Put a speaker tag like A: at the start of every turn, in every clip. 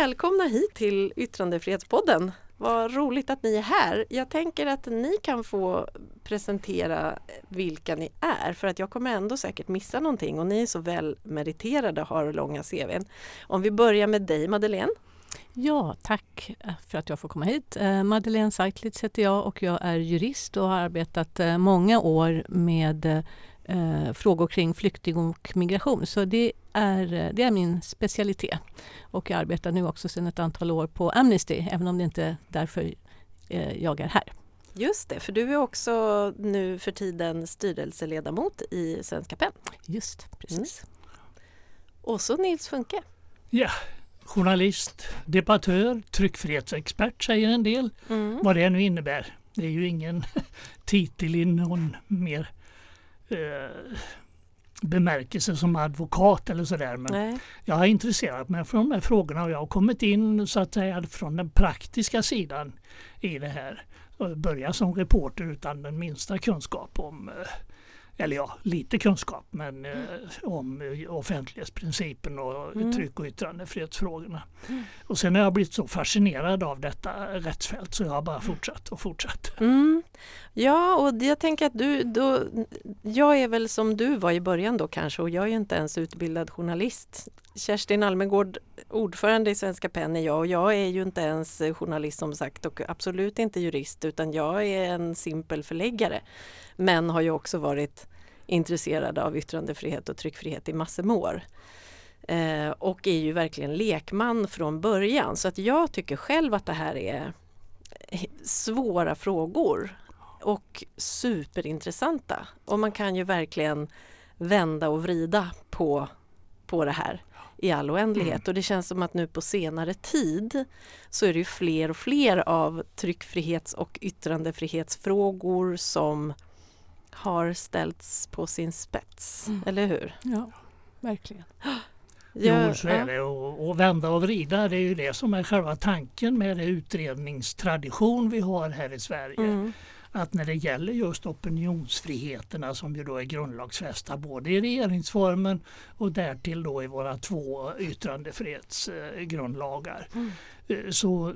A: Välkomna hit till Yttrandefrihetspodden. Vad roligt att ni är här. Jag tänker att ni kan få presentera vilka ni är för att jag kommer ändå säkert missa någonting och ni är så väl meriterade och har långa CVn. Om vi börjar med dig Madeleine.
B: Ja, tack för att jag får komma hit. Eh, Madeleine Seitlitz heter jag och jag är jurist och har arbetat eh, många år med eh, frågor kring flykting och migration. Så det är, eh, det är min specialitet. Och jag arbetar nu också sedan ett antal år på Amnesty, även om det inte är därför eh, jag är här.
A: Just det, för du är också nu för tiden styrelseledamot i Svenska PEN.
B: Just, precis. Mm.
A: Och så Nils Funke.
C: Ja, journalist, debattör, tryckfrihetsexpert säger en del. Mm. Vad det nu innebär. Det är ju ingen titel i någon mer eh, bemärkelse som advokat eller sådär. Men Nej. jag har intresserat mig för de här frågorna och jag har kommit in så att säga från den praktiska sidan i det här. Börja som reporter utan den minsta kunskap om eh, eller ja, lite kunskap men eh, om offentlighetsprincipen och mm. tryck och yttrandefrihetsfrågorna. Mm. Och sen har jag blivit så fascinerad av detta rättsfält så jag har bara fortsatt och fortsatt.
A: Mm. Ja, och jag tänker att du, då, jag är väl som du var i början då kanske och jag är ju inte ens utbildad journalist. Kerstin Almegård, ordförande i Svenska PEN är jag och jag är ju inte ens journalist som sagt och absolut inte jurist utan jag är en simpel förläggare. Men har ju också varit intresserad av yttrandefrihet och tryckfrihet i massor med år. Eh, och är ju verkligen lekman från början så att jag tycker själv att det här är svåra frågor och superintressanta. Och man kan ju verkligen vända och vrida på, på det här i all oändlighet. Mm. Och det känns som att nu på senare tid så är det ju fler och fler av tryckfrihets och yttrandefrihetsfrågor som har ställts på sin spets, mm. eller hur?
B: Ja, verkligen.
C: Jo, så är det. Och, och, vända och vrida, det är ju det som är själva tanken med den utredningstradition vi har här i Sverige. Mm. Att när det gäller just opinionsfriheterna som ju då är grundlagsfästa både i regeringsformen och därtill då i våra två yttrandefrihetsgrundlagar. Mm. Eh, så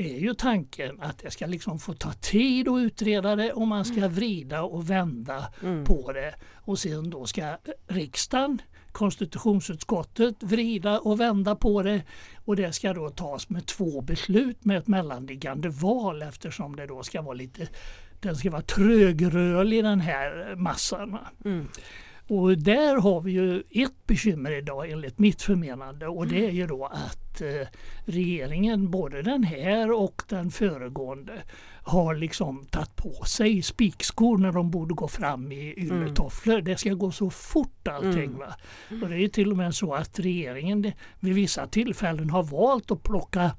C: är ju tanken att det ska liksom få ta tid att utreda det och man ska mm. vrida och vända mm. på det. Och sen då ska riksdagen, konstitutionsutskottet vrida och vända på det och det ska då tas med två beslut med ett mellanliggande val eftersom det då ska vara lite den ska vara trögrörlig den här massan. Mm. Och där har vi ju ett bekymmer idag enligt mitt förmenande och det är ju då att eh, regeringen, både den här och den föregående, har liksom tagit på sig spikskor när de borde gå fram i ylletofflor. Mm. Det ska gå så fort allting. Mm. Va? Och det är till och med så att regeringen vid vissa tillfällen har valt att plocka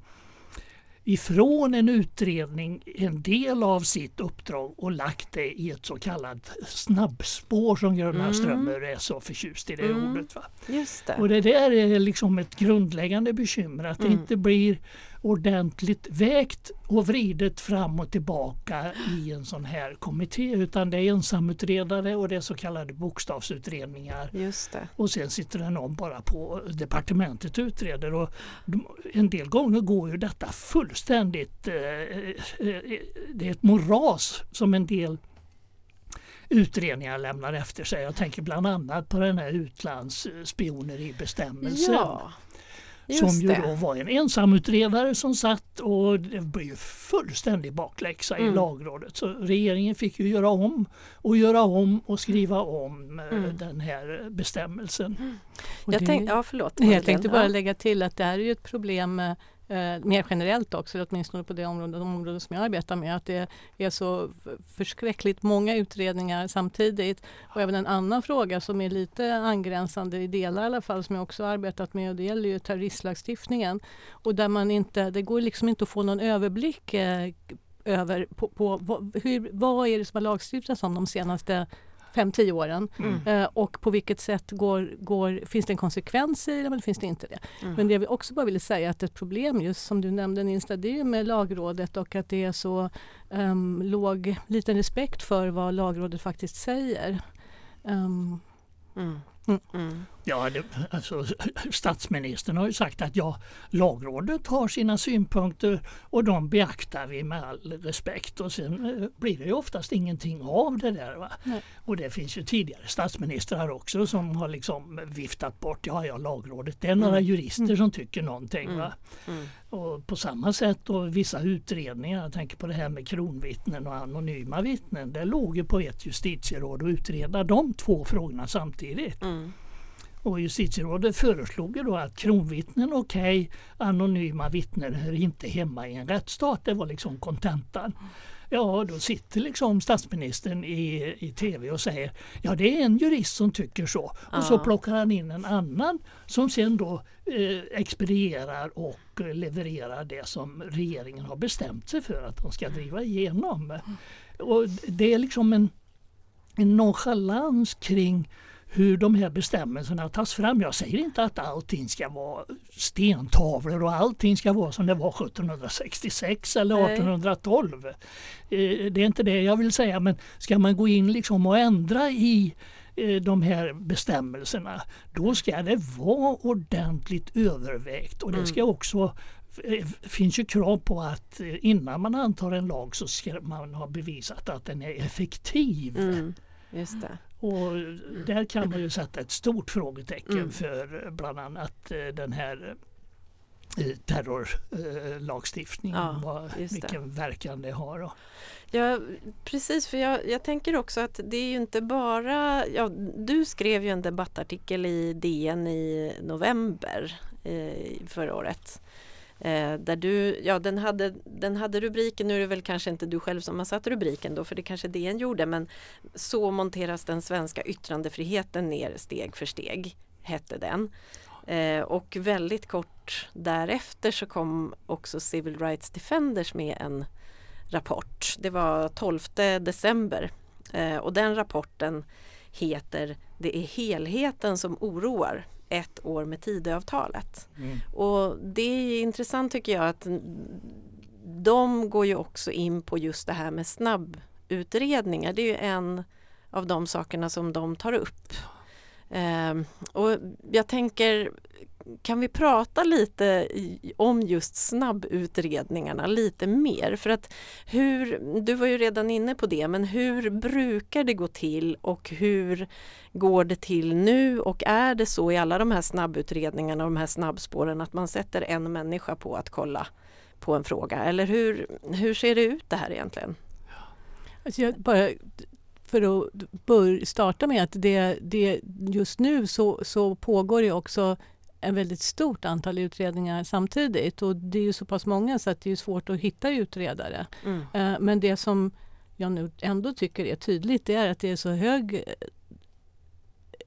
C: ifrån en utredning en del av sitt uppdrag och lagt det i ett så kallat snabbspår som Gunnar mm. Strömmer är så förtjust i det mm. ordet. Va?
A: Just det.
C: Och det där är liksom ett grundläggande bekymmer att mm. det inte blir ordentligt vägt och vridet fram och tillbaka i en sån här kommitté utan det är ensamutredare och det är så kallade bokstavsutredningar.
A: Just det.
C: Och sen sitter det någon bara på departementet och utreder och en del gånger går ju detta fullständigt, eh, eh, det är ett moras som en del utredningar lämnar efter sig. Jag tänker bland annat på den här utlandsspioneribestämmelsen. Ja. Just som ju det. då var en ensamutredare som satt och det blev fullständig bakläxa mm. i lagrådet. Så regeringen fick ju göra om och göra om och skriva om eh, mm. den här bestämmelsen. Mm.
A: Jag, tänk, ja, förlåt,
B: jag tänkte bara lägga till att det här är ju ett problem eh, mer generellt också, åtminstone på det område, de områden som jag arbetar med, att det är så förskräckligt många utredningar samtidigt. Och även en annan fråga som är lite angränsande i delar i alla fall, som jag också arbetat med, och det gäller ju terroristlagstiftningen. Och där man inte, det går liksom inte att få någon överblick eh, över på, på vad, hur, vad är det som har lagstiftats om de senaste 5-10 åren. Mm. Eh, och på vilket sätt går, går, finns det en konsekvens i det eller finns det inte det? Mm. Men det vi också bara ville säga att ett problem just som du nämnde Ninsta, det är med lagrådet och att det är så um, låg, liten respekt för vad lagrådet faktiskt säger. Um,
C: Mm. Mm. Ja, det, alltså, statsministern har ju sagt att ja, lagrådet har sina synpunkter och de beaktar vi med all respekt och sen eh, blir det ju oftast ingenting av det där. Och det finns ju tidigare statsministrar också som har liksom viftat bort, ja ja lagrådet, det är några mm. jurister mm. som tycker någonting. Va? Mm. mm. Och på samma sätt då vissa utredningar, jag tänker på det här med kronvittnen och anonyma vittnen, det låg ju på ett justitieråd att utreda de två frågorna samtidigt. Mm. Och justitierådet föreslog ju då att kronvittnen okej, okay, anonyma vittnen hör inte hemma i en rättsstat. Det var liksom kontentan. Ja, då sitter liksom statsministern i, i tv och säger ja det är en jurist som tycker så. Ja. Och så plockar han in en annan som sen då eh, expedierar och levererar det som regeringen har bestämt sig för att de ska driva igenom. Och det är liksom en, en nonchalans kring hur de här bestämmelserna tas fram. Jag säger inte att allting ska vara stentavlor och allting ska vara som det var 1766 eller Nej. 1812. Eh, det är inte det jag vill säga men ska man gå in liksom och ändra i eh, de här bestämmelserna då ska det vara ordentligt övervägt och det ska mm. också eh, finns ju krav på att innan man antar en lag så ska man ha bevisat att den är effektiv. Mm,
A: just det.
C: Och där kan man ju sätta ett stort frågetecken mm. för bland annat eh, den här eh, terrorlagstiftningen, ja, vilken verkan det har.
A: Ja precis, för jag, jag, tänker också att det är ju inte bara, ja, du skrev ju en debattartikel i DN i november eh, förra året Eh, där du, ja den hade, den hade rubriken, nu är det väl kanske inte du själv som har satt rubriken då för det kanske DN gjorde men Så monteras den svenska yttrandefriheten ner steg för steg hette den. Eh, och väldigt kort därefter så kom också Civil Rights Defenders med en rapport. Det var 12 december eh, och den rapporten heter Det är helheten som oroar ett år med Tidöavtalet. Mm. Och det är intressant tycker jag att de går ju också in på just det här med snabbutredningar. Det är ju en av de sakerna som de tar upp. Um, och jag tänker, kan vi prata lite om just snabbutredningarna lite mer? För att hur, du var ju redan inne på det, men hur brukar det gå till och hur går det till nu? Och är det så i alla de här snabbutredningarna och de här snabbspåren att man sätter en människa på att kolla på en fråga? Eller hur, hur ser det ut det här egentligen?
B: Alltså jag bara för att starta med att det, det just nu så, så pågår det också ett väldigt stort antal utredningar samtidigt och det är ju så pass många så att det är svårt att hitta utredare. Mm. Eh, men det som jag nu ändå tycker är tydligt det är att det är så hög eh,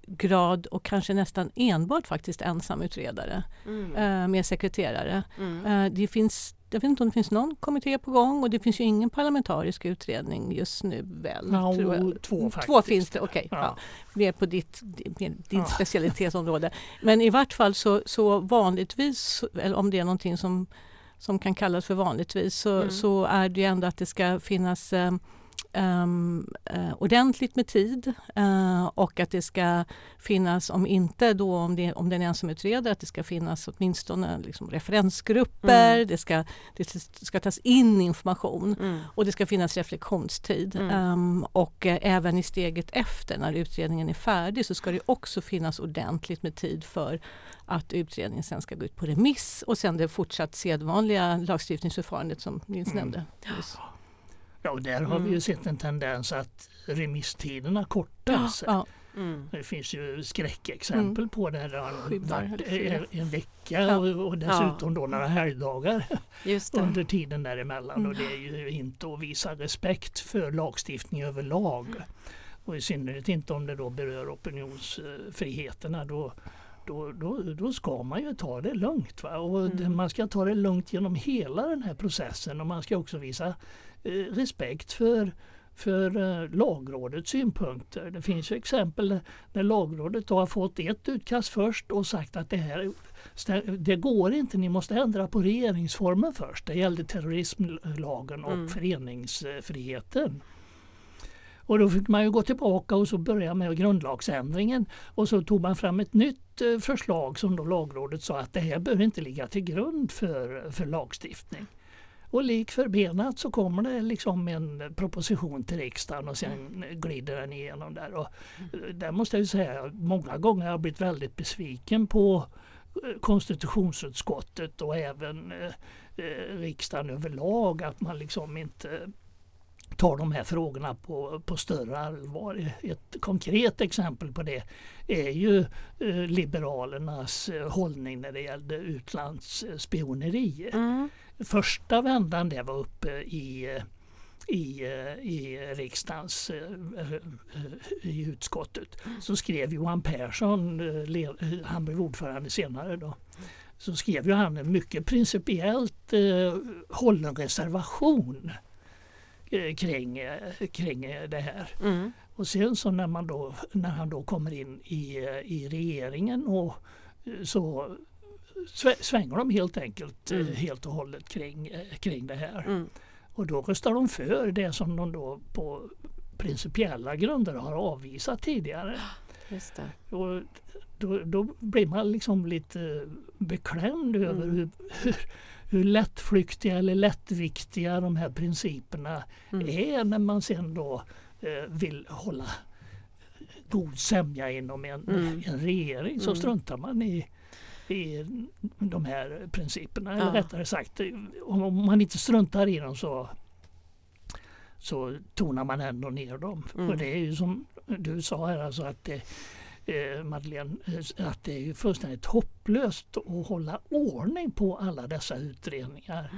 B: grad och kanske nästan enbart faktiskt ensamutredare mm. Eh, med sekreterare. Mm. Det finns jag vet inte om det finns någon kommitté på gång och det finns ju ingen parlamentarisk utredning just nu väl?
C: Ja, två faktiskt.
B: Två finns det, okej. Okay, ja. ja. Mer på ditt, din ja. specialitetsområde. Men i vart fall så, så vanligtvis, eller om det är någonting som, som kan kallas för vanligtvis, så, mm. så är det ju ändå att det ska finnas um, um, uh, ordentligt med tid uh, och att det ska finnas, om inte då om det, om det är en ensamutredare, att det ska finnas åtminstone liksom, referensgrupper, mm. det, ska, det ska tas in information mm. och det ska finnas reflektionstid. Um, och uh, även i steget efter, när utredningen är färdig, så ska det också finnas ordentligt med tid för att utredningen sen ska gå ut på remiss och sen det fortsatt sedvanliga lagstiftningsförfarandet som Nils mm. nämnde. Just.
C: Ja, och där har mm. vi ju mm. sett en tendens att remisstiderna kortas. Ja, ja. Mm. Det finns ju skräckexempel mm. på det. Där en, en vecka ja. och, och, dessutom då några helgdagar under tiden däremellan. Mm. Och det är ju inte att visa respekt för lagstiftning överlag. Och i synnerhet inte om det då berör opinionsfriheterna. Då, då, då, då ska man ju ta det lugnt. Va? Och mm. Man ska ta det lugnt genom hela den här processen och man ska också visa respekt för, för eh, lagrådets synpunkter. Det finns ju exempel när lagrådet har fått ett utkast först och sagt att det här det går inte, ni måste ändra på regeringsformen först. Det gällde terrorismlagen och mm. föreningsfriheten. Och då fick man ju gå tillbaka och så börja med grundlagsändringen och så tog man fram ett nytt eh, förslag som då lagrådet sa att det här behöver inte ligga till grund för, för lagstiftning. Och lik förbenat så kommer det liksom en proposition till riksdagen och sen glider den igenom där. Och eh, där måste jag säga, många gånger har jag blivit väldigt besviken på eh, konstitutionsutskottet och även riksdagen överlag att man liksom inte tar de här frågorna på, på större allvar. Ett konkret exempel på det är ju eh, Liberalernas eh, hållning när det gällde utlandsspioneri. Mm. Första vändan det var uppe i i, i riksdagens i utskottet så skrev Johan Persson, han blev ordförande senare då, så skrev ju han en mycket principiellt hållen reservation Eh, kring, eh, kring det här. Mm. Och sen så när, man då, när han då kommer in i, i regeringen och eh, så svänger de helt enkelt mm. helt och hållet kring, kring det här. Mm. Och då röstar de för det som de då på principiella grunder har avvisat tidigare.
A: Just
C: det. Och då, då blir man liksom lite beklämd över mm. hur, hur hur lättflyktiga eller lättviktiga de här principerna mm. är när man sen då eh, vill hålla god sämja inom en, mm. en regering så mm. struntar man i, i de här principerna. Ja. Eller rättare sagt, om man inte struntar i dem så, så tonar man ändå ner dem. Mm. Och det är ju som du sa här alltså att det, eh, Madeleine, eh, att det är fullständigt hopplöst att hålla ordning på alla dessa utredningar.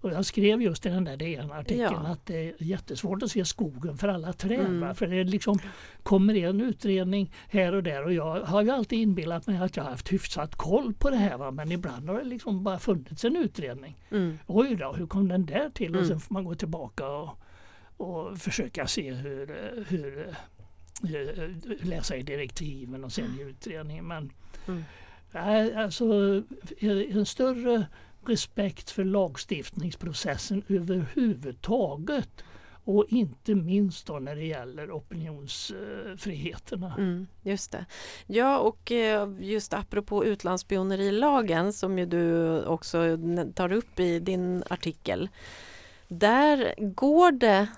C: Och jag skrev just i den där DN-artikeln ja. att det är jättesvårt att se skogen för alla träd. Mm. För det liksom kommer en utredning här och där och jag har ju alltid inbillat mig att jag har haft hyfsat koll på det här. Va? Men ibland har det liksom bara funnits en utredning. Mm. Oj då, hur kom den där till? Mm. Och sen får man gå tillbaka och, och försöka se hur, hur läsa i direktiven och sen i utredningen. Men mm. alltså en större respekt för lagstiftningsprocessen överhuvudtaget och inte minst då när det gäller opinionsfriheterna.
A: Mm, just det. Ja och eh, just apropå utlandsspionerilagen som ju du också tar upp i din artikel. Där går det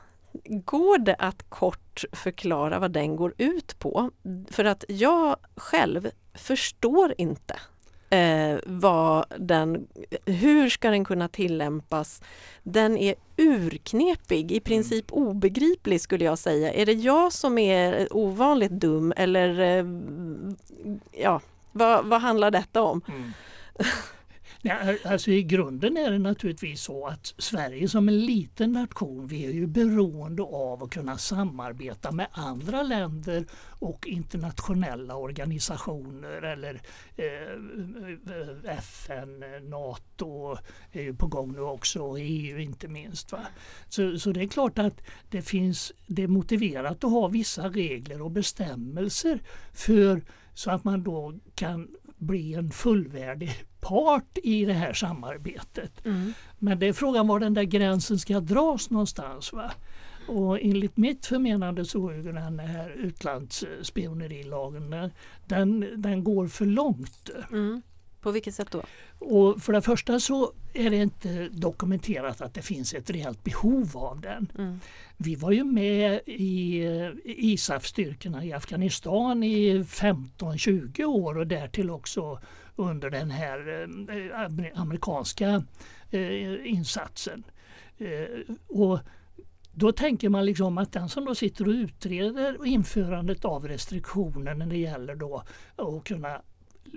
A: Går det att kort förklara vad den går ut på? För att jag själv förstår inte eh, vad den, hur ska den kunna tillämpas? Den är urknepig, i princip mm. obegriplig skulle jag säga. Är det jag som är ovanligt dum eller eh, ja, vad, vad handlar detta om? Mm.
C: Nej, alltså I grunden är det naturligtvis så att Sverige som en liten nation, vi är ju beroende av att kunna samarbeta med andra länder och internationella organisationer eller eh, FN, NATO är ju på gång nu också och EU inte minst. Va? Så, så det är klart att det finns, det är motiverat att ha vissa regler och bestämmelser för så att man då kan bli en fullvärdig part i det här samarbetet. Mm. Men det är frågan var den där gränsen ska dras någonstans. Va? Och enligt mitt förmenande så är den här utlandsspionerilagen den, den går för långt.
A: Mm. På vilket sätt då?
C: Och för det första så är det inte dokumenterat att det finns ett reellt behov av den. Mm. Vi var ju med i ISAF-styrkorna i Afghanistan i 15-20 år och därtill också under den här eh, amerikanska eh, insatsen. Eh, och då tänker man liksom att den som då sitter och utreder införandet av restriktioner när det gäller då att kunna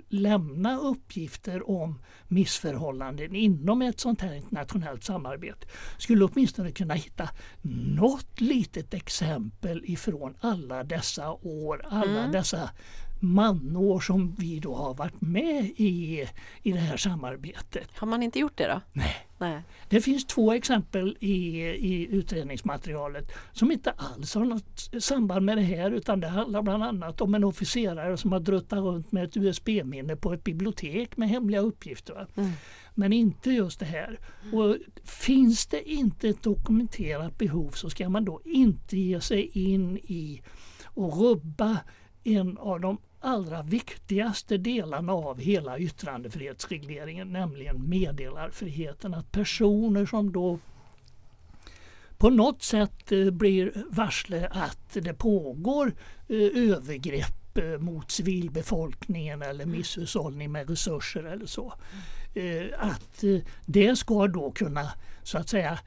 C: lämna uppgifter om missförhållanden inom ett sånt här internationellt samarbete skulle åtminstone kunna hitta något litet exempel ifrån alla dessa år, alla mm. dessa manår som vi då har varit med i, i det här samarbetet.
A: Har man inte gjort det då?
C: Nej.
A: Nej.
C: Det finns två exempel i, i utredningsmaterialet som inte alls har något samband med det här utan det handlar bland annat om en officerare som har druttat runt med ett USB-minne på ett bibliotek med hemliga uppgifter. Mm. Men inte just det här. Och finns det inte ett dokumenterat behov så ska man då inte ge sig in i och rubba en av de allra viktigaste delarna av hela yttrandefrihetsregleringen, nämligen meddelarfriheten. Att personer som då på något sätt eh, blir varsle att det pågår eh, övergrepp eh, mot civilbefolkningen eller misshushållning med resurser eller så. Att det ska då kunna så att säga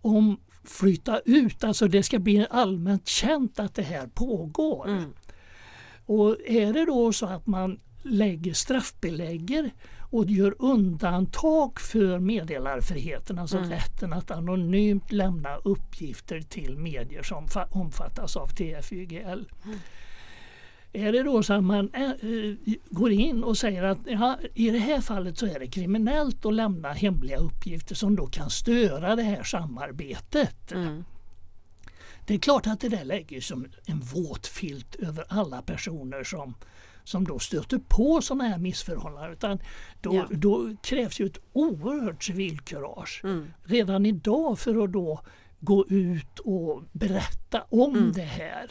C: omflytta ut, alltså det ska bli allmänt känt att det här pågår. Mm. Och är det då så att man lägger straffbelägger och gör undantag för meddelarfriheten, alltså mm. rätten att anonymt lämna uppgifter till medier som omfattas av TFYGL. Mm. Är det då så att man äh, går in och säger att ja, i det här fallet så är det kriminellt att lämna hemliga uppgifter som då kan störa det här samarbetet. Mm. Det är klart att det där lägger som en våt filt över alla personer som, som då stöter på sådana här missförhållanden. Utan då, ja. då krävs ju ett oerhört civilkurage mm. redan idag för att då gå ut och berätta om mm. det här.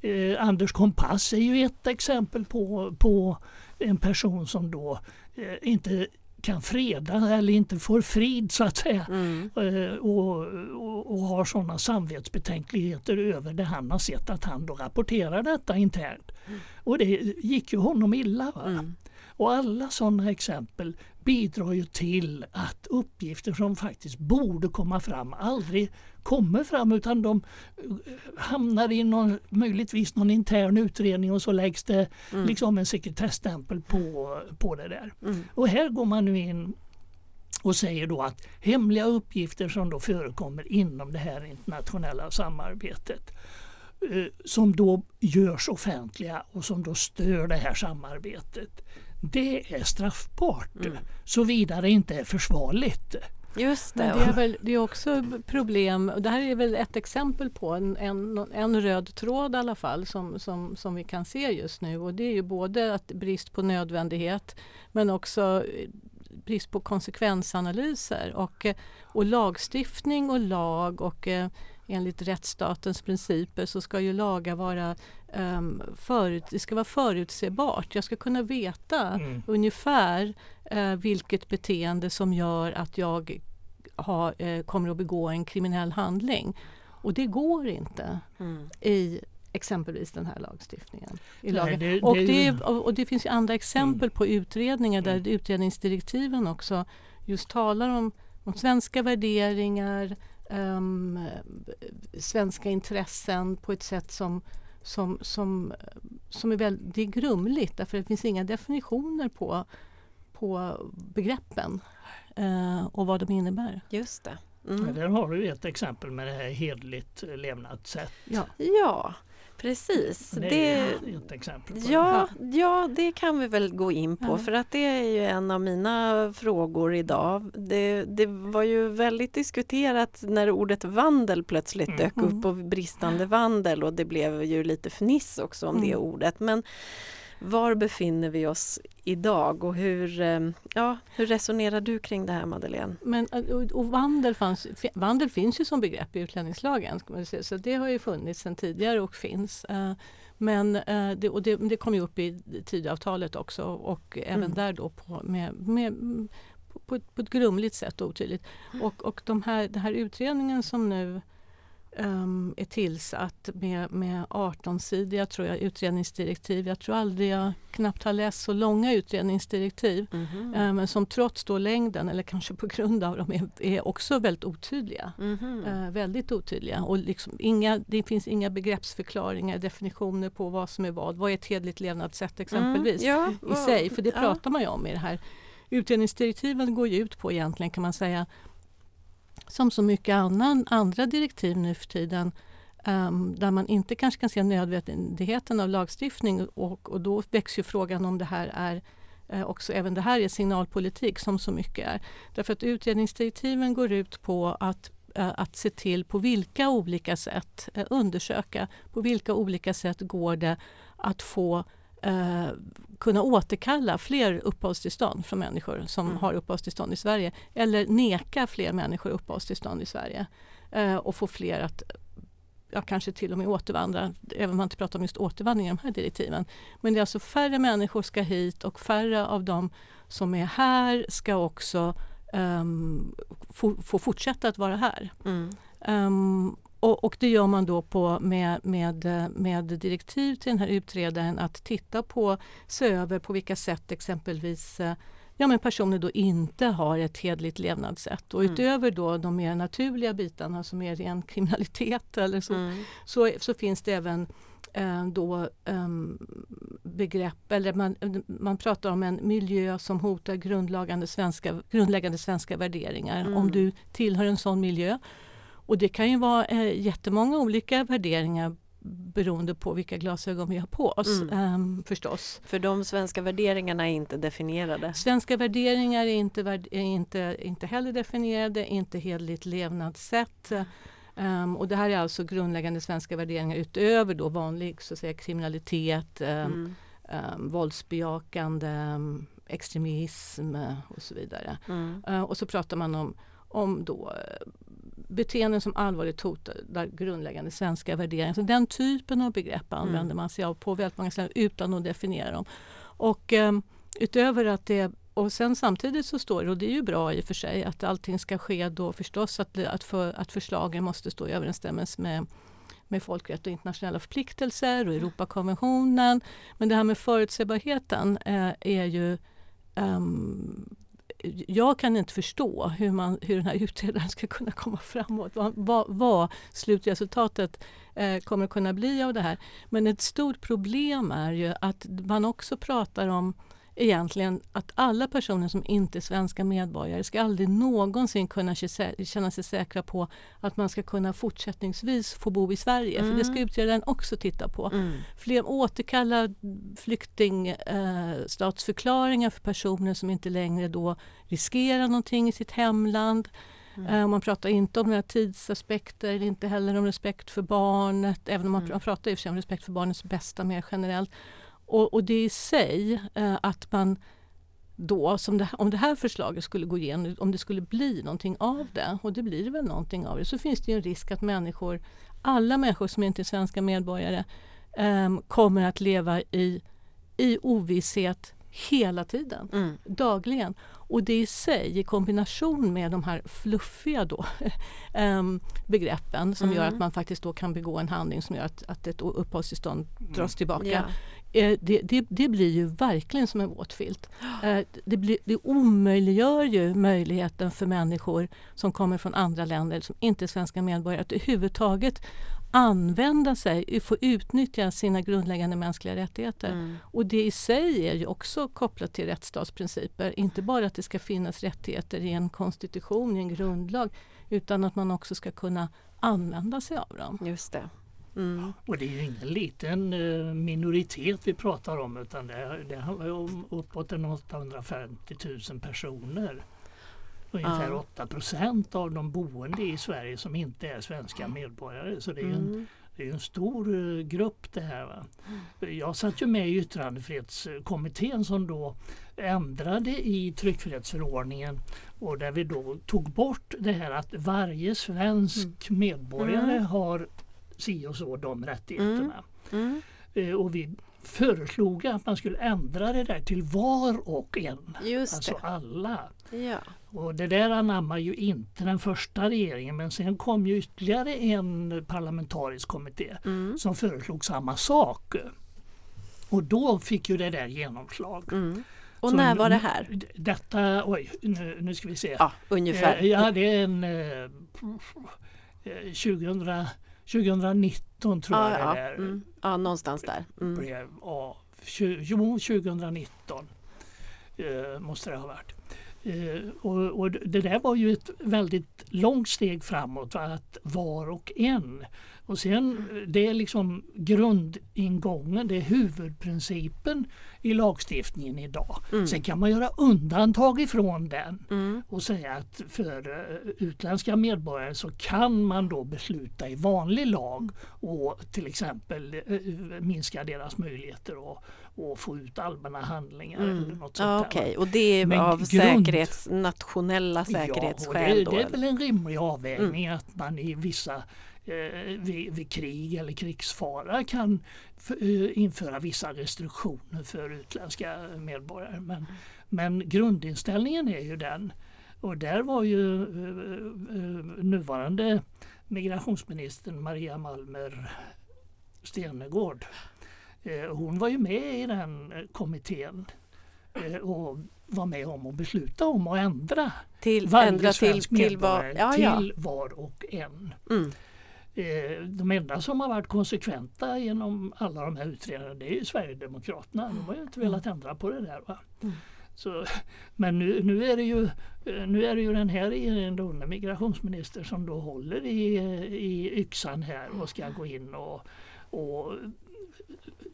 C: Eh, Anders Kompass är ju ett exempel på, på en person som då eh, inte kan freda eller inte får frid så att säga mm. Eh, och, och, och, har sådana samvetsbetänkligheter över det han har sett att han då rapporterar detta internt. Mm. Och det gick ju honom illa. Mm. Och alla sådana exempel bidrar ju till att uppgifter som faktiskt borde komma fram aldrig kommer fram utan de eh, hamnar i någon, möjligtvis någon intern utredning och så läggs det mm. liksom en sekretesstämpel på, på det där. Mm. Och här går man nu in och säger då att hemliga uppgifter som då förekommer inom det här internationella samarbetet eh, som då görs offentliga och som då stör det här samarbetet. Det är straffbart mm. såvida det inte är försvarligt.
A: Just det.
B: Men det, är väl, det är också problem, det här är väl ett exempel på en, en, en röd tråd i alla fall som, som, som vi kan se just nu och det är ju både att brist på nödvändighet men också brist på konsekvensanalyser och, och lagstiftning och lag och eh, enligt rättsstatens principer så ska ju lagar vara um, förut, det ska vara förutsebart. Jag ska kunna veta mm. ungefär uh, vilket beteende som gör att jag ha, uh, kommer att begå en kriminell handling. Och det går inte mm. i exempelvis den här lagstiftningen. I Nej, det, och, det, och, det, finns andra exempel mm. på utredningar där mm. utredningsdirektiven också just talar om, om svenska värderingar, um, svenska intressen på ett sätt som, som, som, som är väldigt grumligt därför det finns inga definitioner på, på begreppen uh, och vad de innebär.
A: Just det.
C: Mm. Ja, där har du ett exempel med det här hedligt levnadssätt.
A: Ja. ja. Precis.
C: Det är det, ett exempel på
A: ja, det. ja, det kan vi väl gå in på för att det är ju en av mina frågor idag. Det, det var ju väldigt diskuterat när ordet vandel plötsligt mm. dök upp och bristande vandel och det blev ju lite fniss också om mm. det ordet. Men var befinner vi oss idag och hur, eh, ja, hur resonerar du kring det här Madeleine?
B: Men, och, och vandel, fanns, vandel finns ju som begrepp i utlänningslagen så det har ju funnits sedan tidigare och finns. Eh, men eh, det, och det, det kom ju upp i Tidöavtalet också och även mm. där då på, med, med, på, ett, på ett grumligt sätt och otydligt. Mm. Och, och de här, den här utredningen som nu um, är tillsatt med, med 18-sidiga tror jag, utredningsdirektiv. Jag tror aldrig jag knappt har läst så långa utredningsdirektiv. Mm -hmm. men som trots då längden, eller kanske på grund av dem, är, är också väldigt otydliga. Mm -hmm. uh, väldigt otydliga. Och liksom inga, det finns inga begreppsförklaringar, definitioner på vad som är vad. Vad är ett hedligt levnadssätt exempelvis mm, ja, i sig? För det pratar man ju om i det här. Utredningsdirektiven går ju ut på egentligen kan man säga som så mycket annan, andra direktiv nu för tiden um, där man inte kanske kan se nödvändigheten av lagstiftning och, och då väcks ju frågan om det här är eh, också även det här är signalpolitik som så mycket är. Därför att utredningsdirektiven går ut på att eh, att se till på vilka olika sätt, eh, undersöka på vilka olika sätt går det att få eh, kunna återkalla fler uppehållstillstånd från människor som mm. har uppehållstillstånd i Sverige eller neka fler människor uppehållstillstånd i Sverige eh, och få fler att ja, kanske till och med återvandra, även om man inte pratar om just återvandring i de här direktiven. Men det är alltså färre människor ska hit och färre av dem som är här ska också um, få, få, fortsätta att vara här. Mm. Um, och, och, det gör man då på med, med, med direktiv till den här utredaren att titta på, se över på vilka sätt exempelvis eh, ja, men personer då inte har ett hedligt levnadssätt. Och mm. utöver då de mer naturliga bitarna som är ren kriminalitet eller så, mm. så, så, finns det även eh, då um, begrepp, eller man, man pratar om en miljö som hotar grundläggande svenska, grundläggande svenska värderingar. Mm. Om du tillhör en sån miljö och det kan ju vara eh, jättemånga olika värderingar beroende på vilka glasögon vi har på oss mm. um, förstås.
A: För de svenska värderingarna är inte definierade?
B: Svenska värderingar är inte, är inte, inte heller definierade, inte hedligt levnadssätt. Um, och det här är alltså grundläggande svenska värderingar utöver då vanlig så att säga, kriminalitet, um, mm. um, våldsbejakande, extremism och så vidare. Mm. Uh, och så pratar man om, om då beteenden som allvarligt hotar grundläggande svenska värderingar. Så den typen av begrepp använder mm. man sig av på väldigt många ställen utan att definiera dem. Och eh, utöver att det och sen samtidigt så står det, och det är ju bra i och för sig, att allting ska ske då förstås att, att, för, att förslagen måste stå i överensstämmelse med med folkrätt och internationella förpliktelser och Europakonventionen. Men det här med förutsägbarheten eh, är ju um, jag kan inte förstå hur, man, hur den här utredaren ska kunna komma framåt. Vad, vad, vad slutresultatet eh, kommer att kunna bli av det här. Men ett stort problem är ju att man också pratar om egentligen att alla personer som inte är svenska medborgare ska aldrig någonsin kunna känna sig säkra på att man ska kunna fortsättningsvis få bo i Sverige. Mm. För det ska mm. utredaren också titta på. Mm. Fler återkalla flyktingstatsförklaringar eh, för personer som inte längre då riskerar någonting i sitt hemland. Mm. Uh, man pratar inte om några tidsaspekter, inte heller om respekt för barnet, även om man mm. pratar i och för sig om respekt för barnets bästa mer generellt. Och, och det i sig, eh, att man då, det, om det här förslaget skulle gå igenom, om det skulle bli någonting av det, och det blir väl någonting av det, så finns det en risk att människor, alla människor som inte är svenska medborgare, eh, kommer att leva i, i ovisshet hela tiden, mm. dagligen. Och det i sig i kombination med de här fluffiga då, um, begreppen som mm. gör att man faktiskt då kan begå en handling som gör att, att ett uppehållstillstånd dras tillbaka. Yeah. Eh, det, det, det, blir ju verkligen som en våt filt. Eh, det, blir, det omöjliggör ju möjligheten för människor som kommer från andra länder som inte är svenska medborgare att överhuvudtaget använda sig, få utnyttja sina grundläggande mänskliga rättigheter. Mm. Och det i sig är ju också kopplat till rättsstatsprinciper. Inte bara att det ska finnas rättigheter i en konstitution, i en grundlag, utan att man också ska kunna använda sig av dem.
A: Just det.
C: Mm. Och det är ju ingen liten eh, minoritet vi pratar om utan det, det handlar om uppåt 850 000 personer. Ungefär ja. 8 procent av de boende i Sverige som inte är svenska medborgare. Så det är, mm. en, det är en stor uh, grupp det här. Va? Mm. Jag satt ju med i yttrandefrihetskommittén som då ändrade i tryckfrihetsförordningen och där vi då tog bort det här att varje svensk mm. medborgare mm. har si och så de rättigheterna. Mm. Mm. Och vi föreslog att man skulle ändra det där till var och en. Just alltså det. alla. Ja. Och det där anammar ju inte den första regeringen men sen kom ju ytterligare en parlamentarisk kommitté mm. som föreslog samma sak. Och då fick ju det där genomslag.
A: Mm. Och Så när var det här?
C: Detta, oj, nu, nu ska vi se.
A: Ja, ungefär.
C: Eh, ja, det är en eh, 2000 eh, 2019 tror
A: ja,
C: jag
A: ja.
C: det är.
A: Mm. Ja, någonstans där.
C: Mm. Blev, ja, 2019 eh, måste det ha varit. Eh, och, och, det där var ju ett väldigt långt steg framåt. Att var och en Och sen det är liksom grundingången, det är huvudprincipen i lagstiftningen idag.
A: Mm.
C: Sen kan man göra undantag ifrån den
A: Mm.
C: och säga att för eh, utländska medborgare så kan man då besluta i vanlig lag och till exempel eh, minska deras möjligheter att, att få ut allmänna handlingar eller
A: Mm.
C: något
A: Ja,
C: sånt där.
A: Okej, och det är
C: Men
A: av
C: grund-
A: säkerhets, nationella
C: Ja, och
A: säkerhetsskäl
C: det,
A: då?
C: det är
A: eller?
C: väl en rimlig avvägning
A: Mm.
C: att man i vissa eh, vid, vid krig eller krigsfara kan eh, införa vissa restriktioner för utländska medborgare. Men, men grundinställningen är ju den och där var ju eh, eh, nuvarande migrationsministern Maria Malmer Stenegård. Eh, hon var ju med i den eh, kommittén eh, och var med om att besluta om att ändra
A: Till,
C: varje
A: ändra till,
C: svensk
A: till
C: medborgare
A: Ja, ja.
C: till var och en.
A: Mm.
C: Eh, de enda som har varit konsekventa genom alla de här utredningarna det är Sverigedemokraterna. De har ju inte velat ändra på det där. Va?
A: Mm.
C: Så, men nu, nu, är det ju, eh, nu är det ju den här regeringen, då, migrationsminister, som då håller i, i yxan här och ska gå in och, och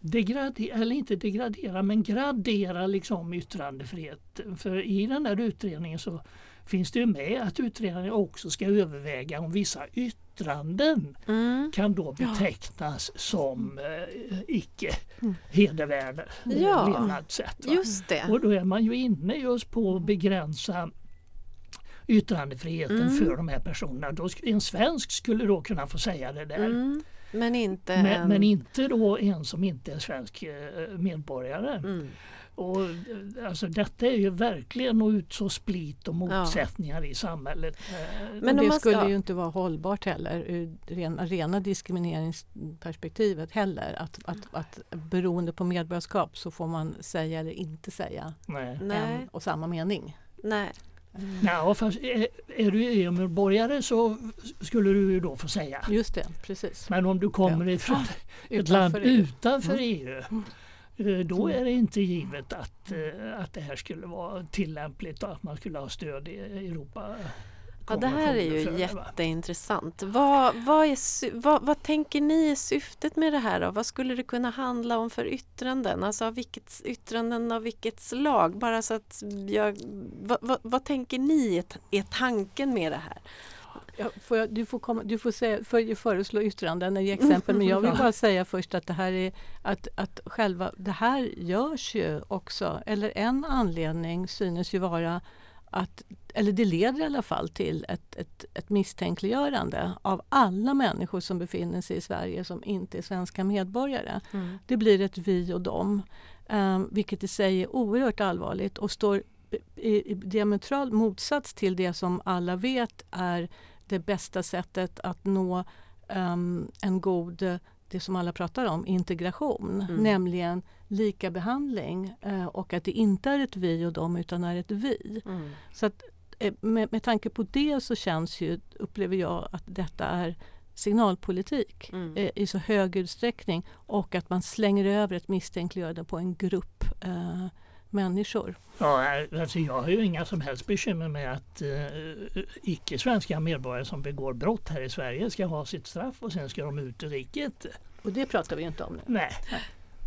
C: degradera, eller inte degradera, men gradera liksom yttrandefrihet. För i den där utredningen så finns det ju med att utredningen också ska överväga om vissa yttranden
A: Mm.
C: kan då betecknas som eh, icke
B: Mm.
C: hedervärda eh,
A: Ja,
C: levnadssätt. Och då är man ju inne just på att begränsa yttrandefriheten
A: Mm.
C: för de här personerna. Då, en svensk skulle då kunna få säga det där.
A: Mm. Men inte en...
C: Men, men inte då en som inte är svensk eh, medborgare.
A: Mm.
C: Och, eh, alltså, detta är ju verkligen att utså split och motsättningar i samhället. Eh,
A: Men om
B: det
A: ska-
B: skulle ju inte vara hållbart heller ur rena, rena diskrimineringsperspektivet heller. Att, att, att beroende på medborgarskap så får man säga eller inte säga
C: nej.
B: En och samma mening.
A: Nej.
C: Ja, fast är, är du EU-medborgare så skulle du ju då få säga.
B: Just det, precis.
C: Men om du kommer
B: Ja.
C: ifrån ett land
B: Utanför EU.
C: utanför
B: Mm.
C: EU eh, då är det inte givet att, eh, att det här skulle vara tillämpligt och att man skulle ha stöd i Europa.
A: Ja, det här är ju
C: för
A: jätteintressant. Vad, vad, är, vad, vad tänker ni är syftet med det här? Då? Vad skulle det kunna handla om för yttranden? Alltså av vilket, yttranden av vilket slag? Bara så att jag, vad, vad, tänker ni är, är tanken med det här?
B: Ja, får jag, du får, komma, du får säga, för, föreslå yttranden och ge exempel men jag vill bara säga först att det här är att, att själva det här görs ju också, eller en anledning synes ju vara att, eller det leder i alla fall till ett, ett, ett misstänkliggörande av alla människor som befinner sig i Sverige som inte är svenska medborgare. Det blir ett vi och dem, eh, vilket i sig är oerhört allvarligt och står i, diametral motsats till det som alla vet är det bästa sättet att nå ehm, en god, det som alla pratar om, integration.
A: Mm.
B: Nämligen lika behandling eh, och att det inte är ett vi och dem utan är ett vi.
A: Mm.
B: Så att, eh, med, med tanke på det så känns ju, upplever jag att detta är signalpolitik
A: Mm.
B: eh, i så hög utsträckning och att man slänger över ett misstänkliggörande på en grupp eh, människor.
C: Ja, alltså jag har ju inga som helst bekymmer med att eh, icke-svenska medborgare som begår brott här i Sverige ska ha sitt straff och sen ska de ut ur riket.
B: Och det pratar vi inte om nu.
C: Nej.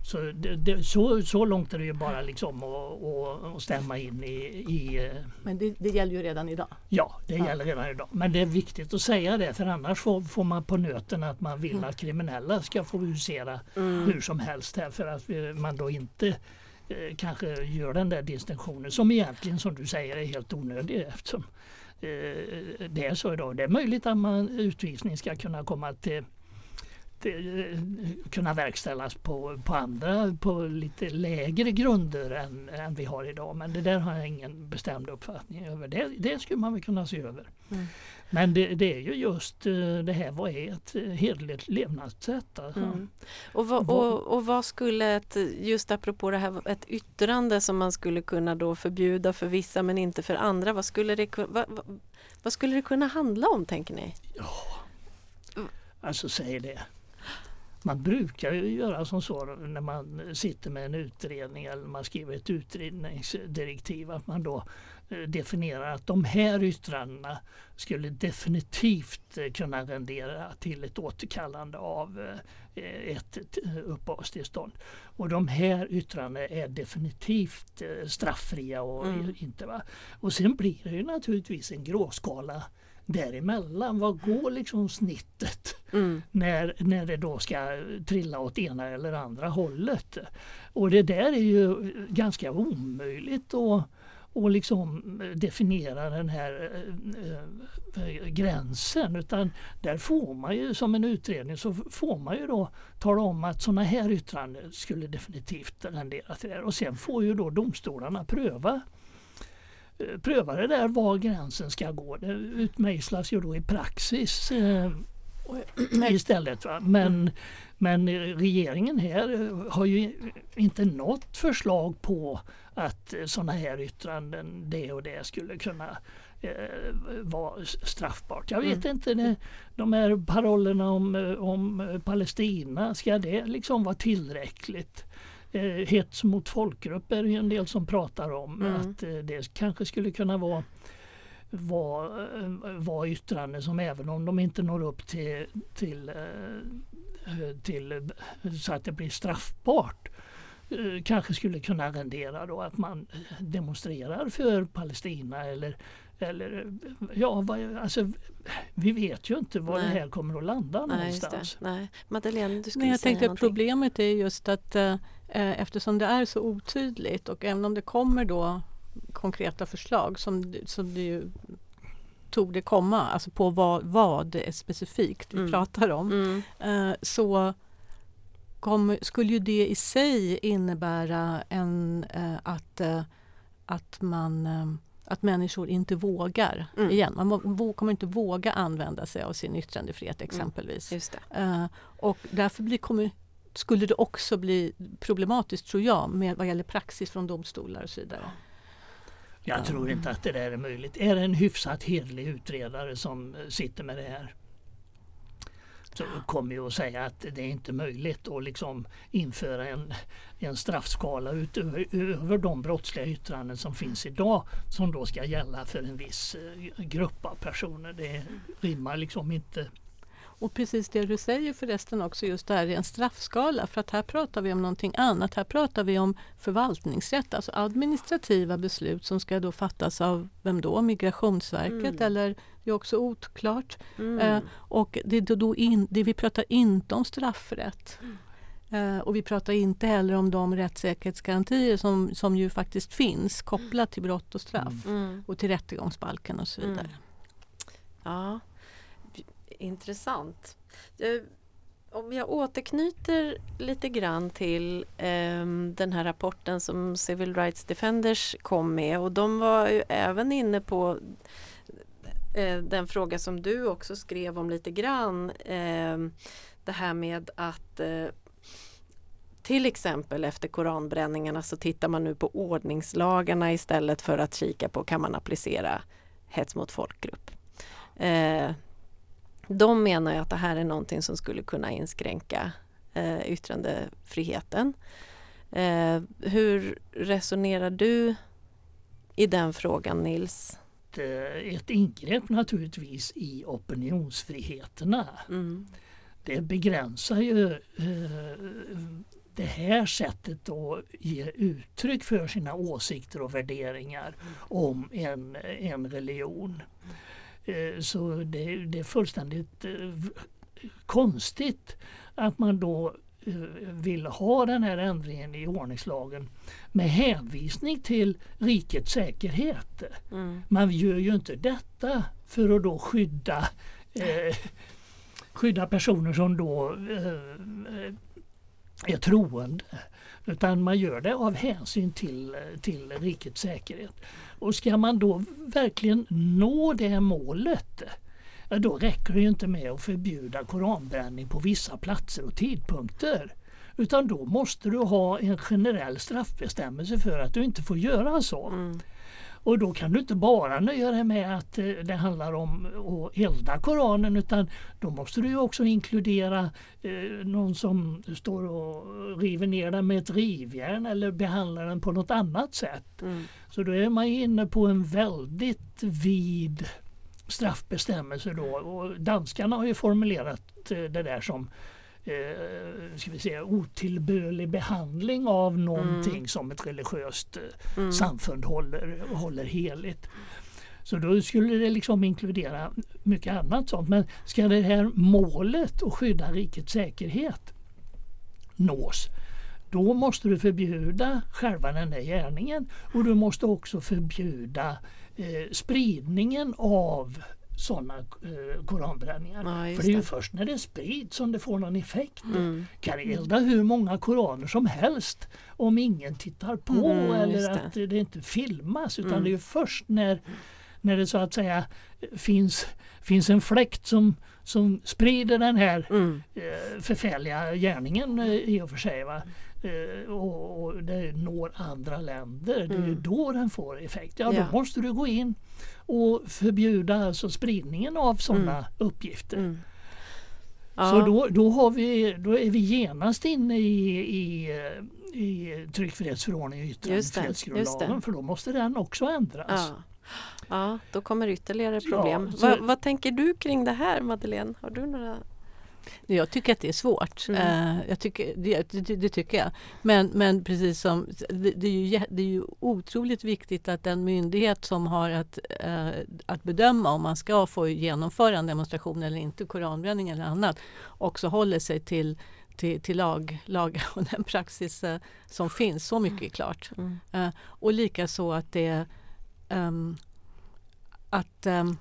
C: Så, det, det, så, så långt är det ju bara liksom att, att, att stämma in i, i eh,
B: Men det, det gäller ju redan idag.
C: Ja, det
B: Ja.
C: gäller redan idag. Men det är viktigt att säga det för annars får, får man på nöten att man vill
B: Mm.
C: att kriminella ska få husera
A: Mm.
C: hur som helst här för att eh, man då inte eh, kanske gör den där distinktionen som egentligen som du säger är helt onödig eftersom eh, det är så idag. Det är möjligt att man, utvisning ska kunna komma till eh, kunna verkställas på, på andra, på lite lägre grunder än, än vi har idag. Men det där har jag ingen bestämd uppfattning över. Det, det skulle man väl kunna se över.
A: Mm.
C: Men det, det är ju just eh, det här, vad är ett eh, hederligt levnadssätt? Alltså.
A: Mm. Och, vad, och, och vad skulle ett, just apropå det här, ett yttrande som man skulle kunna då förbjuda för vissa men inte för andra, vad skulle det, vad, vad, vad skulle det kunna handla om tänker ni?
C: Alltså säg det. Man brukar ju göra som så när man sitter med en utredning eller man skriver ett utredningsdirektiv att man då eh, definierar att de här yttrandena skulle definitivt eh, kunna rendera till ett återkallande av ett uppehållstillstånd. Och de här yttrandena är definitivt strafffria. Och, mm. inte, va? och sen blir det ju naturligtvis en gråskala däremellan. Vad går liksom snittet mm. när, när det då ska trilla åt ena eller andra hållet? Och det där är ju ganska omöjligt att och liksom definiera den här äh, äh, gränsen utan där får man ju som en utredning så får man ju då tala om att sådana här yttranden skulle definitivt rendera till det och sen får ju då domstolarna pröva pröva det där var gränsen ska gå. Det utmejslas ju då i praxis eh, istället. Va? Men, men regeringen här har ju inte något förslag på att sådana här yttranden, det och det skulle kunna eh, vara straffbart. Jag vet mm. inte, det, de här parollerna om, om Palestina, ska det liksom vara tillräckligt? Eh, hets mot folkgrupp är det en del som pratar om. Mm. Att eh, det kanske skulle kunna vara vara eh, var yttranden som även om de inte når upp till, till, eh, till så att det blir straffbart kanske skulle kunna rendera då att man demonstrerar för Palestina eller, eller ja, alltså, vi vet ju inte var Nej. det här kommer att landa Nej, någonstans.
A: Nej. Madeleine, du skulle
B: Nej, jag
A: säga
B: tänkte
A: någonting.
B: Problemet är just att Eh, eftersom det är så otydligt och även om det kommer då konkreta förslag som, som det ju tog det komma, alltså på vad, vad det är specifikt vi mm. pratar om, mm. eh, så kom, skulle ju det i sig innebära en, eh, att, eh, att man eh, att människor inte vågar mm. igen. Man kommer inte våga använda sig av sin yttrandefrihet mm. exempelvis.
A: Mm.
B: och därför blir, kommer skulle det också bli problematiskt tror jag med vad gäller praxis från domstolar och så vidare.
C: Jag tror inte att det där är möjligt. Är det en hyfsat hedlig utredare som sitter med det här så kommer ju att säga att det är inte möjligt att liksom införa en, en straffskala utöver över de brottsliga yttranden som finns idag som då ska gälla för en viss eh, grupp av personer. Det rimmar liksom inte
B: och precis det du säger förresten också just det här är en straffskala för att här pratar vi om någonting annat. Här pratar vi om förvaltningsrätt, alltså administrativa beslut som ska då fattas av vem då? Migrationsverket mm. eller det är också oklart. Mm. Eh, och det, då in, det, vi pratar inte om straffrätt. Mm. Eh, och vi pratar inte heller om de rättssäkerhetsgarantier som, som ju faktiskt finns kopplat till brott och straff mm. och till rättegångsbalken och så vidare. Mm.
A: Ja intressant. Eh, om jag återknyter lite grann till eh, den här rapporten som Civil Rights Defenders kom med och de var ju även inne på eh, den fråga som du också skrev om lite grann. Eh, det här med att eh, till exempel efter koranbränningarna så tittar man nu på ordningslagarna istället för att kika på kan man applicera hets mot folkgrupp. Eh, de menar ju att det här är någonting som skulle kunna inskränka eh, yttrandefriheten. Eh, hur resonerar du i den frågan Nils?
C: Ett ingrepp naturligtvis i opinionsfriheterna. Mm. Det begränsar ju eh, det här sättet att ge uttryck för sina åsikter och värderingar om en, en religion. Eh, så det, det är fullständigt eh, konstigt att man då eh, vill ha den här ändringen i ordningslagen med hänvisning till rikets säkerhet. Mm. Man gör ju inte detta för att då skydda, eh, skydda personer som då eh, är troende. Utan man gör det av hänsyn till, till rikets säkerhet. Och ska man då verkligen nå det målet då räcker det inte med att förbjuda koranbränning på vissa platser och tidpunkter. Utan då måste du ha en generell straffbestämmelse för att du inte får göra så. Mm. Och då kan du inte bara nöja dig med att eh, det handlar om att elda Koranen utan då måste du också inkludera eh, någon som står och river ner den med ett rivjärn eller behandlar den på något annat sätt.
A: Mm.
C: Så då är man inne på en väldigt vid straffbestämmelse då och danskarna har ju formulerat eh, det där som eh, ska vi säga, otillbörlig behandling av någonting
A: Mm.
C: som ett religiöst eh,
A: Mm.
C: samfund håller, håller heligt. Så då skulle det liksom inkludera mycket annat sånt. Men ska det här målet att skydda rikets säkerhet nås då måste du förbjuda själva den där gärningen och du måste också förbjuda eh, spridningen av sådana eh, koranbränningar.
A: Ja,
C: För det är ju först när det sprids som det får någon effekt.
A: Mm.
C: kan elda hur många koraner som helst om ingen tittar på
A: Mm,
C: eller
A: det.
C: att det inte filmas. Utan
A: Mm.
C: det är ju först när, när det så att säga finns, finns en fläkt som, som sprider den här
A: Mm.
C: eh, förfärliga gärningen eh, i och för sig. Va? Eh, och, och det når andra länder. Det är ju
A: Mm.
C: då den får effekt. Ja,
A: Ja.
C: då måste du gå in och förbjuda alltså spridningen av sådana
A: Mm.
C: uppgifter.
A: Mm.
C: Så
A: Ja.
C: då, då, har vi, då är vi genast inne i, i, i tryckfrihetsförordningen och yttrandefrihetsgrundlagen för då måste den också ändras.
A: Ja. ja, då kommer ytterligare
C: Ja,
A: problem.
C: så-
A: vad, vad tänker du kring det här Madeleine? Har du några?
B: Jag tycker att det är svårt.
A: Mm.
B: Eh, jag tycker, det, det, det tycker jag. Men, men precis som, det, det, är ju, det är ju otroligt viktigt att den myndighet som har att, eh, att bedöma om man ska få genomföra en demonstration eller inte, koranbränning eller annat, också håller sig till, till, till lag, lag och den praxis eh, som finns. Så mycket är klart.
A: Mm.
B: Och likaså att det ehm, att ehm,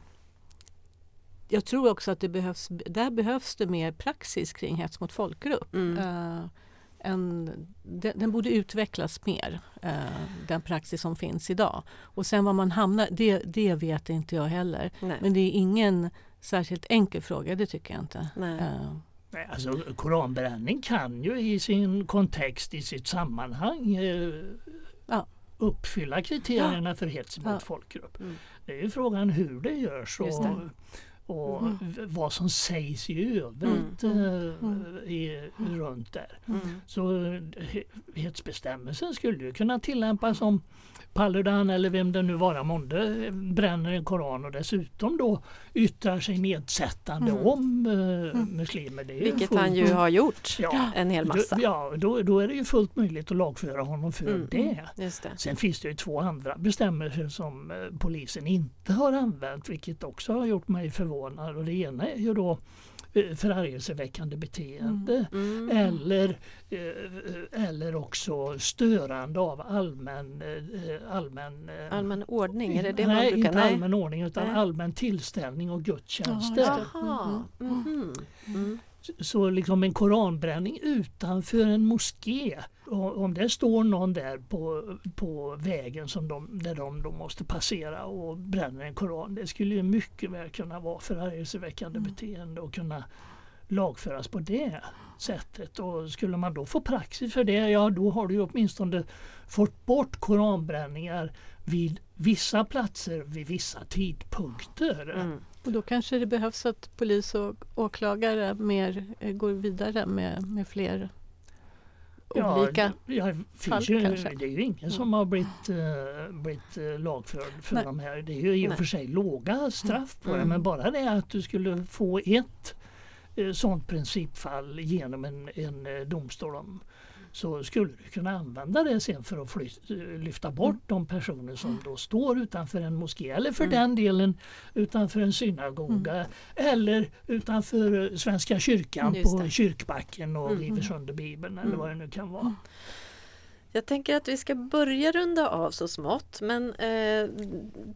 B: jag tror också att det behövs, där behövs det mer praxis kring hets mot folkgrupp.
A: Mm.
B: Eh, en, den, den borde utvecklas mer, eh, den praxis som finns idag. Och sen var man hamnar, det, det vet inte jag heller.
A: Nej.
B: Men det är ingen särskilt enkel fråga, det tycker jag inte.
A: Nej.
C: Nej, Alltså, koranbränning kan ju i sin kontext, i sitt sammanhang
B: Ja.
C: uppfylla kriterierna för hets mot
B: Ja.
C: folkgrupp.
A: Mm.
C: Det är ju frågan hur det görs och,
A: det.
C: Och
B: Mm.
C: vad som sägs i övrigt
B: Mm.
C: eh,
B: Mm.
C: i, runt där.
A: Mm.
C: Så he- hetsbestämmelsen skulle ju kunna tillämpas om Paludan eller vem det nu vara månde eh, bränner en koran och dessutom då yttrar sig nedsättande
B: Mm.
C: om eh, muslimer.
A: Vilket
C: fullt-
A: han ju har gjort
C: Ja,
A: en hel massa.
C: Då, ja, då, då är det ju fullt möjligt att lagföra honom för
A: Mm.
C: det.
A: Det.
C: Sen finns det ju två andra bestämmelser som eh, polisen inte har använt vilket också har gjort mig förvånad. Och det ena är ju då eh, förargelseväckande beteende
A: Mm.
C: eller, eh, eller också störande av allmän, eh, allmän
A: Allmän ordning, är det det
C: nej,
A: brukar?
C: inte allmän ordning utan
A: Nej.
C: allmän tillställning och gudstjänster.
B: Just det.
A: Jaha. Mhm. Mm.
C: Så liksom en koranbränning utanför en moské. Om det står någon där på, på vägen som de, där de då måste passera och bränner en koran. Det skulle ju mycket väl kunna vara förargelseväckande
B: Mm.
C: beteende och kunna lagföras på det sättet. Och skulle man då få praxis för det, ja då har du åtminstone fått bort koranbränningar vid vissa platser vid vissa tidpunkter.
A: Mm.
B: Och då kanske det behövs att polis och åklagare mer eh, går vidare med, med fler olika...
C: det, ja,
B: fall
C: ju,
B: kanske.
C: det är ju ingen som har blivit, uh, blivit eh, lagförd för
B: Nej.
C: de här. Det är ju i och för sig låga straff på det
A: Mm.
C: men bara det att du skulle få ett uh, sådant principfall genom en, en eh, domstol om, så skulle du kunna använda det sen för att fly, lyfta bort
B: Mm.
C: de personer som då står utanför en moské eller för
A: Mm.
C: den delen utanför en synagoga eller utanför eh, Svenska kyrkan på kyrkbacken och
A: Mm.
C: river sönder Bibeln eller
A: Mm.
C: vad det nu kan vara.
A: Jag tänker att vi ska börja runda av så smått men eh,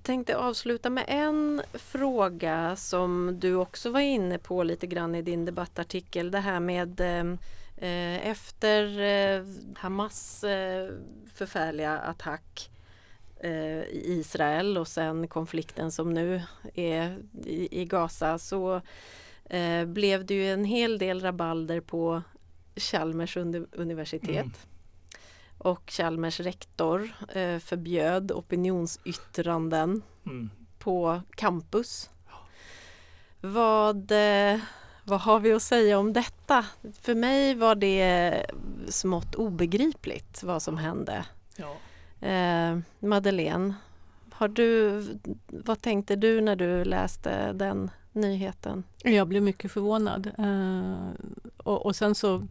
A: tänkte avsluta med en fråga som du också var inne på lite grann i din debattartikel. Det här med eh, efter eh, Hamas eh, förfärliga attack eh, i Israel och sen konflikten som nu är i, Gaza så eh, blev det ju en hel del rabalder på Chalmers uni- universitet.
C: Mm.
A: och Chalmers rektor eh, förbjöd opinionsyttranden
C: Mm.
A: på campus. Vad, eh, vad har vi att säga om detta? För mig var det smått obegripligt vad som hände.
C: Ja.
A: Eh, Madeleine, har du, vad tänkte du när du läste den nyheten?
B: Jag blev mycket förvånad. Eh, och, och sen så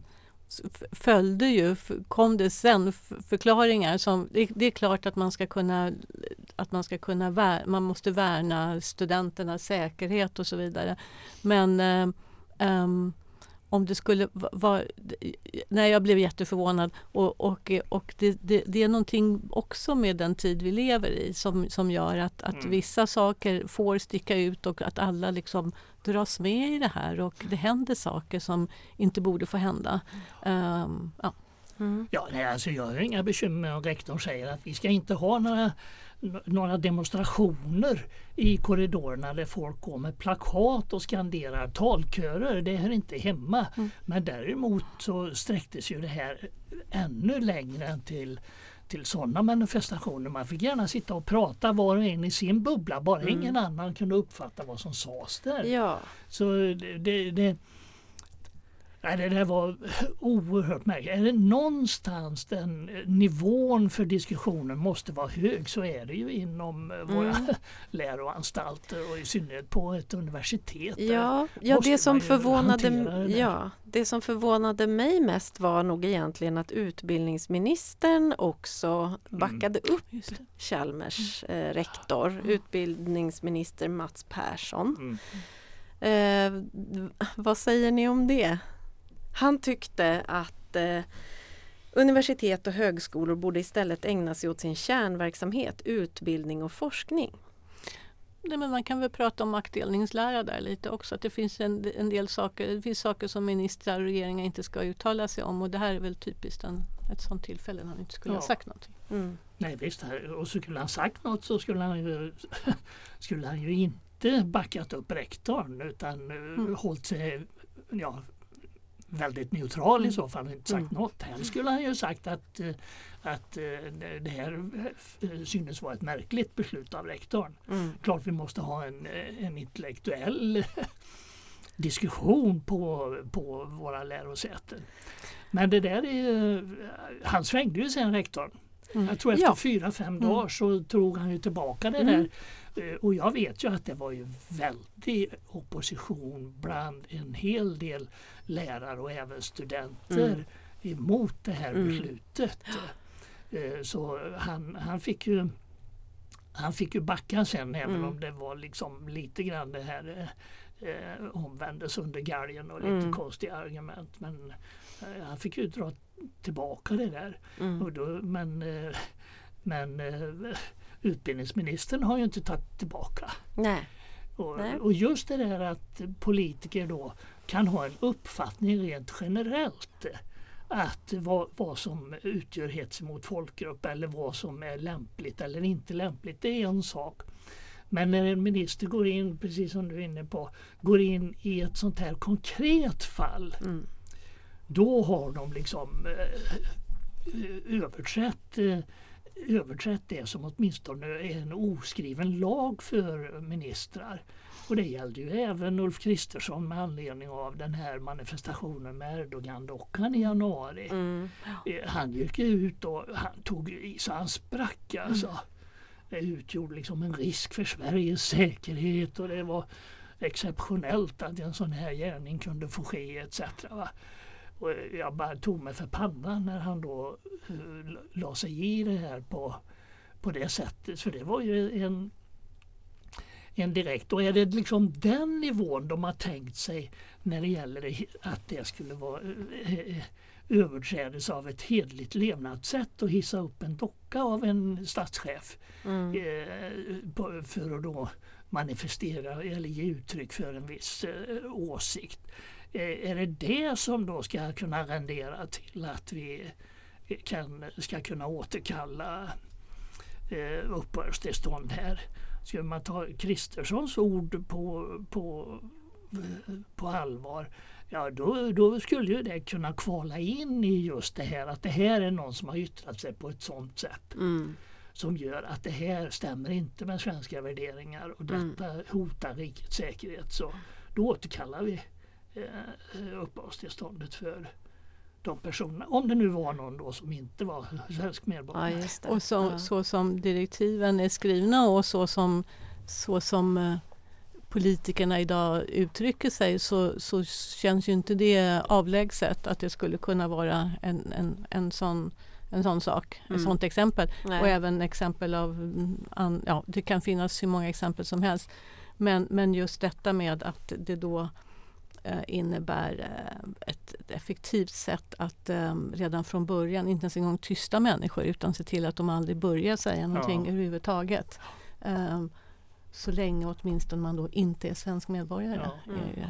B: följde ju, kom det sen förklaringar som, det, det är klart att man ska kunna, att man ska kunna, man måste värna studenternas säkerhet och så vidare. Men eh, ehm, om det skulle va- vara, nej jag blev jätteförvånad och, och, och det, det, det är någonting också med den tid vi lever i som, som gör att, att
C: Mm.
B: vissa saker får sticka ut och att alla liksom dras med i det här och det händer saker som inte borde få hända. Ehm, ja.
C: Ja, nej, alltså jag har inga bekymmer om rektorn säger att vi ska inte ha några, några demonstrationer i korridorerna där folk går med plakat och skanderar talkörer. Det hör inte hemma. Men däremot så sträcktes ju det här ännu längre än till till sådana manifestationer. Man fick gärna sitta och prata var och en i sin bubbla, bara ingen annan kunde uppfatta vad som sades där.
A: Ja,
C: Så det, det, det, nej, det där var oerhört märkligt. Är det någonstans den eh, nivån för diskussionen måste vara hög så är det ju inom eh, våra läroanstalter och i synnerhet på ett universitet.
A: ja, ja det, som förvånade,
C: det
A: ja det som förvånade mig mest var nog egentligen att utbildningsministern också backade upp
B: Just det.
A: Chalmers eh, rektor, utbildningsminister Mats Persson.
C: Mm.
A: Eh, vad säger ni om det? Han tyckte att eh, universitet och högskolor borde istället ägna sig åt sin kärnverksamhet, utbildning och forskning.
B: Nej, men man kan väl prata om maktdelningslära där lite också. Att det finns en, en del saker, det finns saker som ministrar och regeringar inte ska uttala sig om och det här är väl typiskt en, ett sånt tillfälle när han inte skulle
C: Ja.
B: ha sagt någonting.
A: Mm.
C: Nej visst, och så skulle han sagt något så skulle han ju, skulle han ju inte backat upp rektorn utan mm. hållit sig ja, väldigt neutral i så fall och inte sagt
A: Mm.
C: något. Här skulle han ju sagt att, eh, att eh, det här eh, synes vara ett märkligt beslut av rektorn.
A: Mm.
C: Klart vi måste ha en, en intellektuell diskussion på, på våra lärosäten. Men det där är, han svängde ju sen rektorn.
B: Mm.
C: Jag tror efter
A: Ja.
C: fyra, fem
B: Mm.
C: dagar så tog han ju tillbaka det
A: Mm.
C: där. Och jag vet ju att det var ju väldig opposition bland en hel del lärare och även studenter
A: Mm.
C: emot det här
A: Mm.
C: beslutet. Eh, Så han, han fick ju han fick ju backa sen även
A: Mm.
C: om det var liksom lite grann det här eh, eh, omvändes under galgen och lite
A: Mm.
C: konstiga argument. Men eh, han fick ju dra tillbaka det där.
A: Mm.
C: Och då, men eh, men eh, utbildningsministern har ju inte tagit tillbaka.
A: Nej.
C: Och,
A: Nej.
C: och just det där att politiker då kan ha en uppfattning rent generellt att vad, vad som utgör hets mot folkgrupp eller vad som är lämpligt eller inte lämpligt, det är en sak. Men när en minister går in, precis som du är inne på, går in i ett sånt här konkret fall
A: Mm.
C: då har de liksom eh, överträtt, eh, överträtt det som åtminstone är en oskriven lag för ministrar. Och det gällde ju även Ulf Kristersson med anledning av den här manifestationen med Erdogan-dockan i januari.
A: Mm.
C: Eh, Han gick ut och han tog i så han sprack alltså. Det utgjorde liksom en risk för Sveriges säkerhet och det var exceptionellt att en sån här gärning kunde få ske etc. Va? Och jag bara tog mig för pannan när han då uh, la sig i det här på, på det sättet. För det var ju en, en direkt, och är det liksom den nivån de har tänkt sig när det gäller att det skulle vara eh, eh, överträdelse av ett hedligt levnadssätt och hissa upp en docka av en statschef
A: Mm.
C: eh, för att då manifestera eller ge uttryck för en viss åsikt. Är det det som då ska kunna rendera till att vi kan, ska kunna återkalla eh, uppehållstillstånd här? Ska man ta Kristerssons ord på, på, eh, på allvar ja då, då skulle ju det kunna kvala in i just det här att det här är någon som har yttrat sig på ett sådant sätt
A: Mm.
C: som gör att det här stämmer inte med svenska värderingar och detta
A: Mm.
C: hotar rikets säkerhet. Så då återkallar vi eh, uppehållstillståndet för de personerna. Om det nu var någon då som inte var svensk
A: Ja,
C: medborgare.
A: just det.
B: Och så,
A: ja.
B: så som direktiven är skrivna och så som, så som eh, politikerna idag uttrycker sig så, så känns ju inte det avlägset att det skulle kunna vara en, en, en, sån, en sån sak,
A: Mm.
B: ett sånt exempel.
A: Nej.
B: Och även exempel av, mm, ja det kan finnas hur många exempel som helst. Men, men just detta med att det då innebär eh, ett, effektivt sätt att eh, redan från början inte ens en gång tysta människor utan se till att de aldrig börjar säga någonting
C: Ja.
B: överhuvudtaget. Eh, så länge åtminstone man då inte är svensk medborgare.
C: Ja.
B: ju-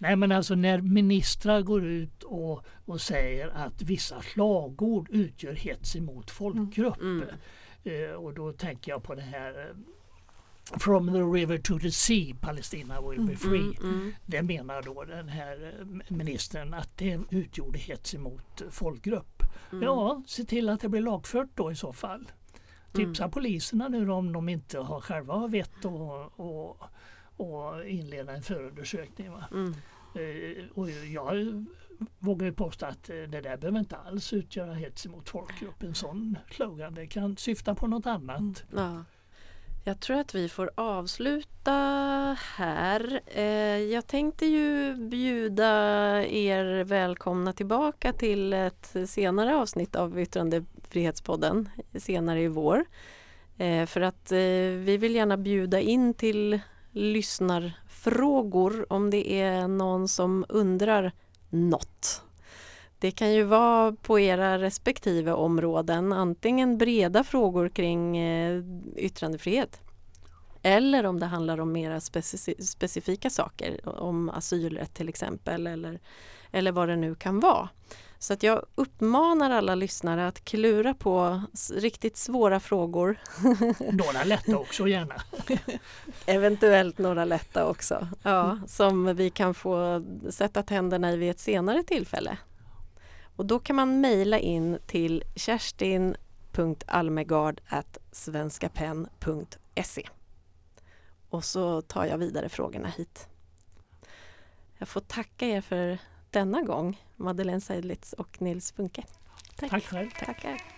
C: Nej men alltså när ministrar går ut och, och säger att vissa slagord utgör hets emot folkgrupp.
A: Mm.
C: Eh, och då tänker jag på det här eh, From the river to the sea, Palestina will be free.
A: Mm, mm.
C: Det menar då den här eh, ministern att det utgjorde hets emot eh, folkgrupp.
A: Mm.
C: Ja, se till att det blir lagfört då i så fall. Tipsa
A: Mm.
C: poliserna nu om de inte har själva har vett och, och, och inleda en förundersökning. Va?
A: Mm.
C: Eh, och jag vågar ju påstå att eh, det där behöver inte alls utgöra hets emot folkgrupp. En sån slogan. Det kan syfta på något annat.
A: Ja. Jag tror att vi får avsluta här. Eh, jag tänkte ju bjuda er välkomna tillbaka till ett senare avsnitt av Yttrandefrihetspodden senare i vår. Eh, för att eh, vi vill gärna bjuda in till lyssnarfrågor om det är någon som undrar något. Det kan ju vara på era respektive områden, antingen breda frågor kring eh, yttrandefrihet eller om det handlar om mera speci- specifika saker, om asylrätt till exempel eller, eller vad det nu kan vara. Så att jag uppmanar alla lyssnare att klura på riktigt svåra frågor,
C: Några lätta också gärna.
A: eventuellt några lätta också, ja, som vi kan få sätta tänderna i vid ett senare tillfälle. Och då kan man mejla in till kerstin.almegard.svenskapenn.se och så tar jag vidare frågorna hit. Jag får tacka er för denna gång, Madeleine Seidlitz och Nils Funke.
C: Tack själv.
A: Tackar.